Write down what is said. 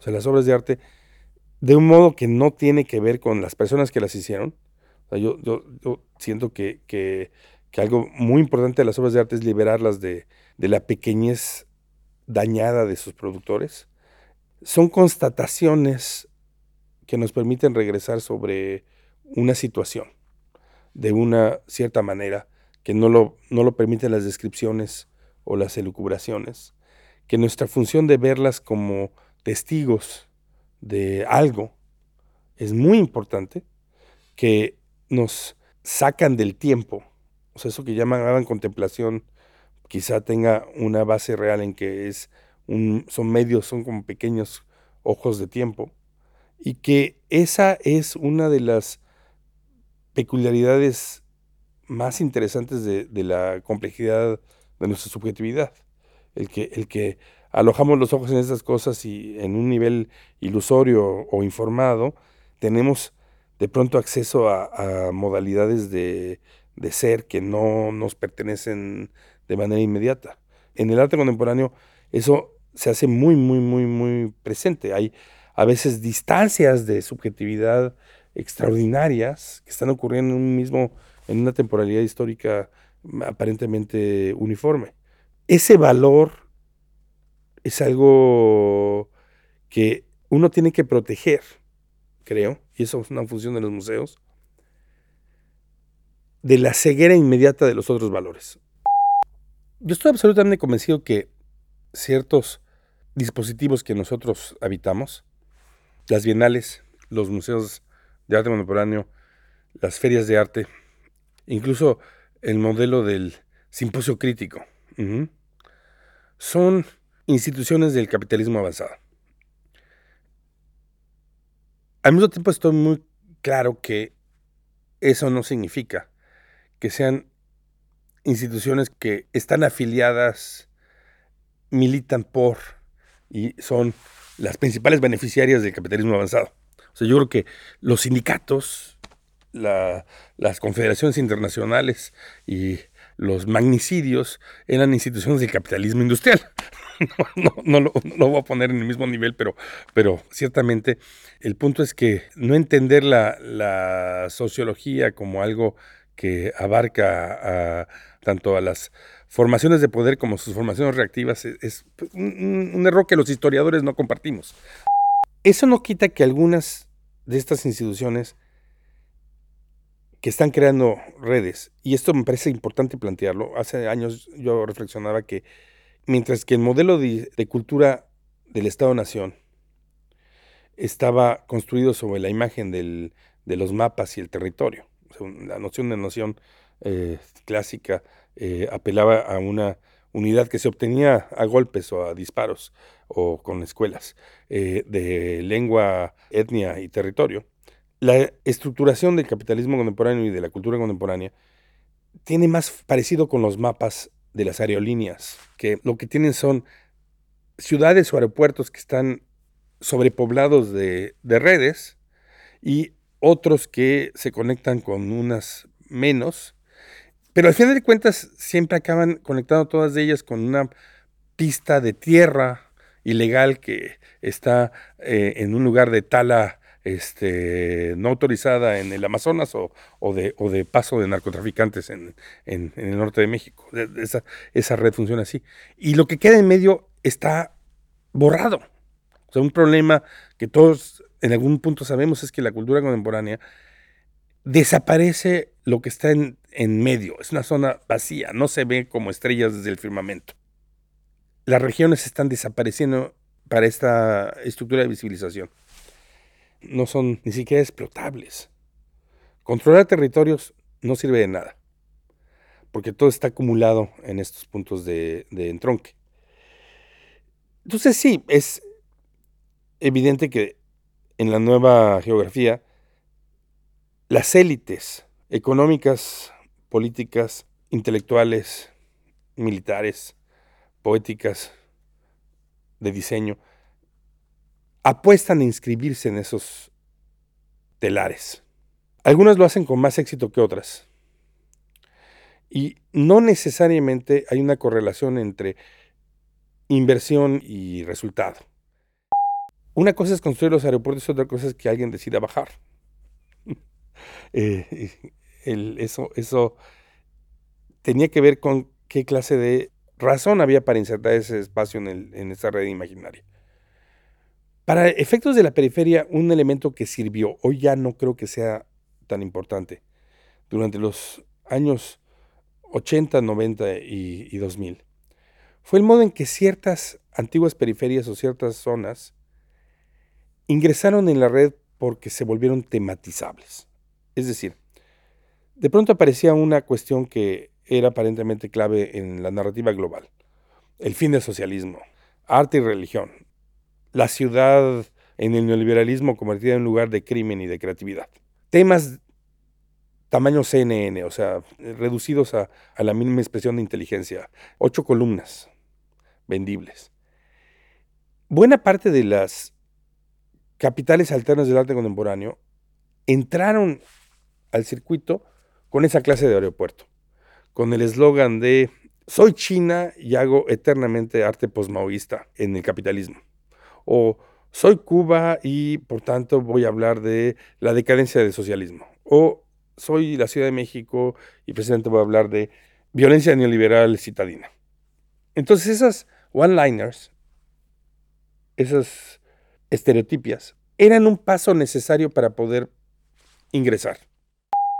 O sea, las obras de arte, de un modo que no tiene que ver con las personas que las hicieron. Yo, yo, yo, siento que, que, que, algo muy importante de las obras de arte es liberarlas de, de la pequeñez dañada de sus productores. Son constataciones que nos permiten regresar sobre una situación de una cierta manera que no lo, no lo permiten las descripciones o las elucubraciones, que nuestra función de verlas como testigos de algo es muy importante, que nos sacan del tiempo, o sea, eso que llaman contemplación, quizá tenga una base real en que es un, son medios, son como pequeños ojos de tiempo, y que esa es una de las peculiaridades más interesantes de, la complejidad de nuestra subjetividad. El que, el que alojamos los ojos en esas cosas y en un nivel ilusorio o informado, tenemos de pronto acceso a, modalidades de, de, ser que no nos pertenecen de manera inmediata. En el arte contemporáneo eso se hace muy, muy, muy, muy presente. Hay a veces distancias de subjetividad extraordinarias que están ocurriendo en un mismo, en una temporalidad histórica aparentemente uniforme. Ese valor es algo que uno tiene que proteger, creo, y eso es una función de los museos, de la ceguera inmediata de los otros valores. Yo estoy absolutamente convencido que ciertos dispositivos que nosotros habitamos, las bienales, los museos de arte contemporáneo, las ferias de arte, incluso el modelo del simposio crítico. Son instituciones del capitalismo avanzado. Al mismo tiempo estoy muy claro que eso no significa que sean instituciones que están afiliadas, militan por y son las principales beneficiarias del capitalismo avanzado. O sea, yo creo que los sindicatos, las confederaciones internacionales y los magnicidios eran instituciones del capitalismo industrial. No, no, lo, voy a poner en el mismo nivel, pero, pero ciertamente el punto es que no entender la, sociología como algo que abarca tanto a las formaciones de poder como sus formaciones reactivas es, un error que los historiadores no compartimos. Eso no quita que algunas de estas instituciones que están creando redes, y esto me parece importante plantearlo, hace años yo reflexionaba que mientras que el modelo de, cultura del Estado-Nación estaba construido sobre la imagen de los mapas y el territorio, la noción de nación eh, clásica eh, apelaba a una unidad que se obtenía a golpes o a disparos o con escuelas eh, de lengua, etnia y territorio, la estructuración del capitalismo contemporáneo y de la cultura contemporánea tiene más parecido con los mapas de las aerolíneas, que lo que tienen son ciudades o aeropuertos que están sobrepoblados de, de redes y otros que se conectan con unas menos pero al final de cuentas siempre acaban conectando todas ellas con una pista de tierra ilegal que está eh, en un lugar de tala este, no autorizada en el Amazonas o, de, paso de narcotraficantes en, el norte de México. Esa, esa, red funciona así. Y lo que queda en medio está borrado. O un problema que todos en algún punto sabemos es que la cultura contemporánea desaparece lo que está en, medio. Es una zona vacía, no se ve como estrellas desde el firmamento. Las regiones están desapareciendo para esta estructura de visibilización. No son ni siquiera explotables. Controlar territorios no sirve de nada, porque todo está acumulado en estos puntos de, entronque. Entonces sí, es evidente que en la nueva geografía las élites económicas, políticas, intelectuales, militares, poéticas, de diseño, apuestan a inscribirse en esos telares. Algunas lo hacen con más éxito que otras. Y no necesariamente hay una correlación entre inversión y resultado. una cosa es construir los aeropuertos y otra cosa es que alguien decida bajar. Eh, eso, tenía que ver con qué clase de razón había para insertar ese espacio en esa red imaginaria. Para efectos de la periferia, un elemento que sirvió, hoy ya no creo que sea tan importante, durante los años 80, 90 y, y 2000, fue el modo en que ciertas antiguas periferias o ciertas zonas ingresaron en la red porque se volvieron tematizables. Es decir, de pronto aparecía una cuestión que era aparentemente clave en la narrativa global. El fin del socialismo, arte y religión, la ciudad en el neoliberalismo convertida en un lugar de crimen y de creatividad. Temas tamaño CNN, o sea, reducidos a, a la mínima expresión de inteligencia. Ocho columnas vendibles. Buena parte de las capitales alternas del arte contemporáneo entraron al circuito con esa clase de aeropuerto, con el eslogan de soy China y hago eternamente arte posmaoísta en el capitalismo. O soy Cuba y por tanto voy a hablar de la decadencia del socialismo. O soy la Ciudad de México y presidente voy a hablar de violencia neoliberal citadina. Entonces esas one-liners, esas estereotipias, eran un paso necesario para poder ingresar.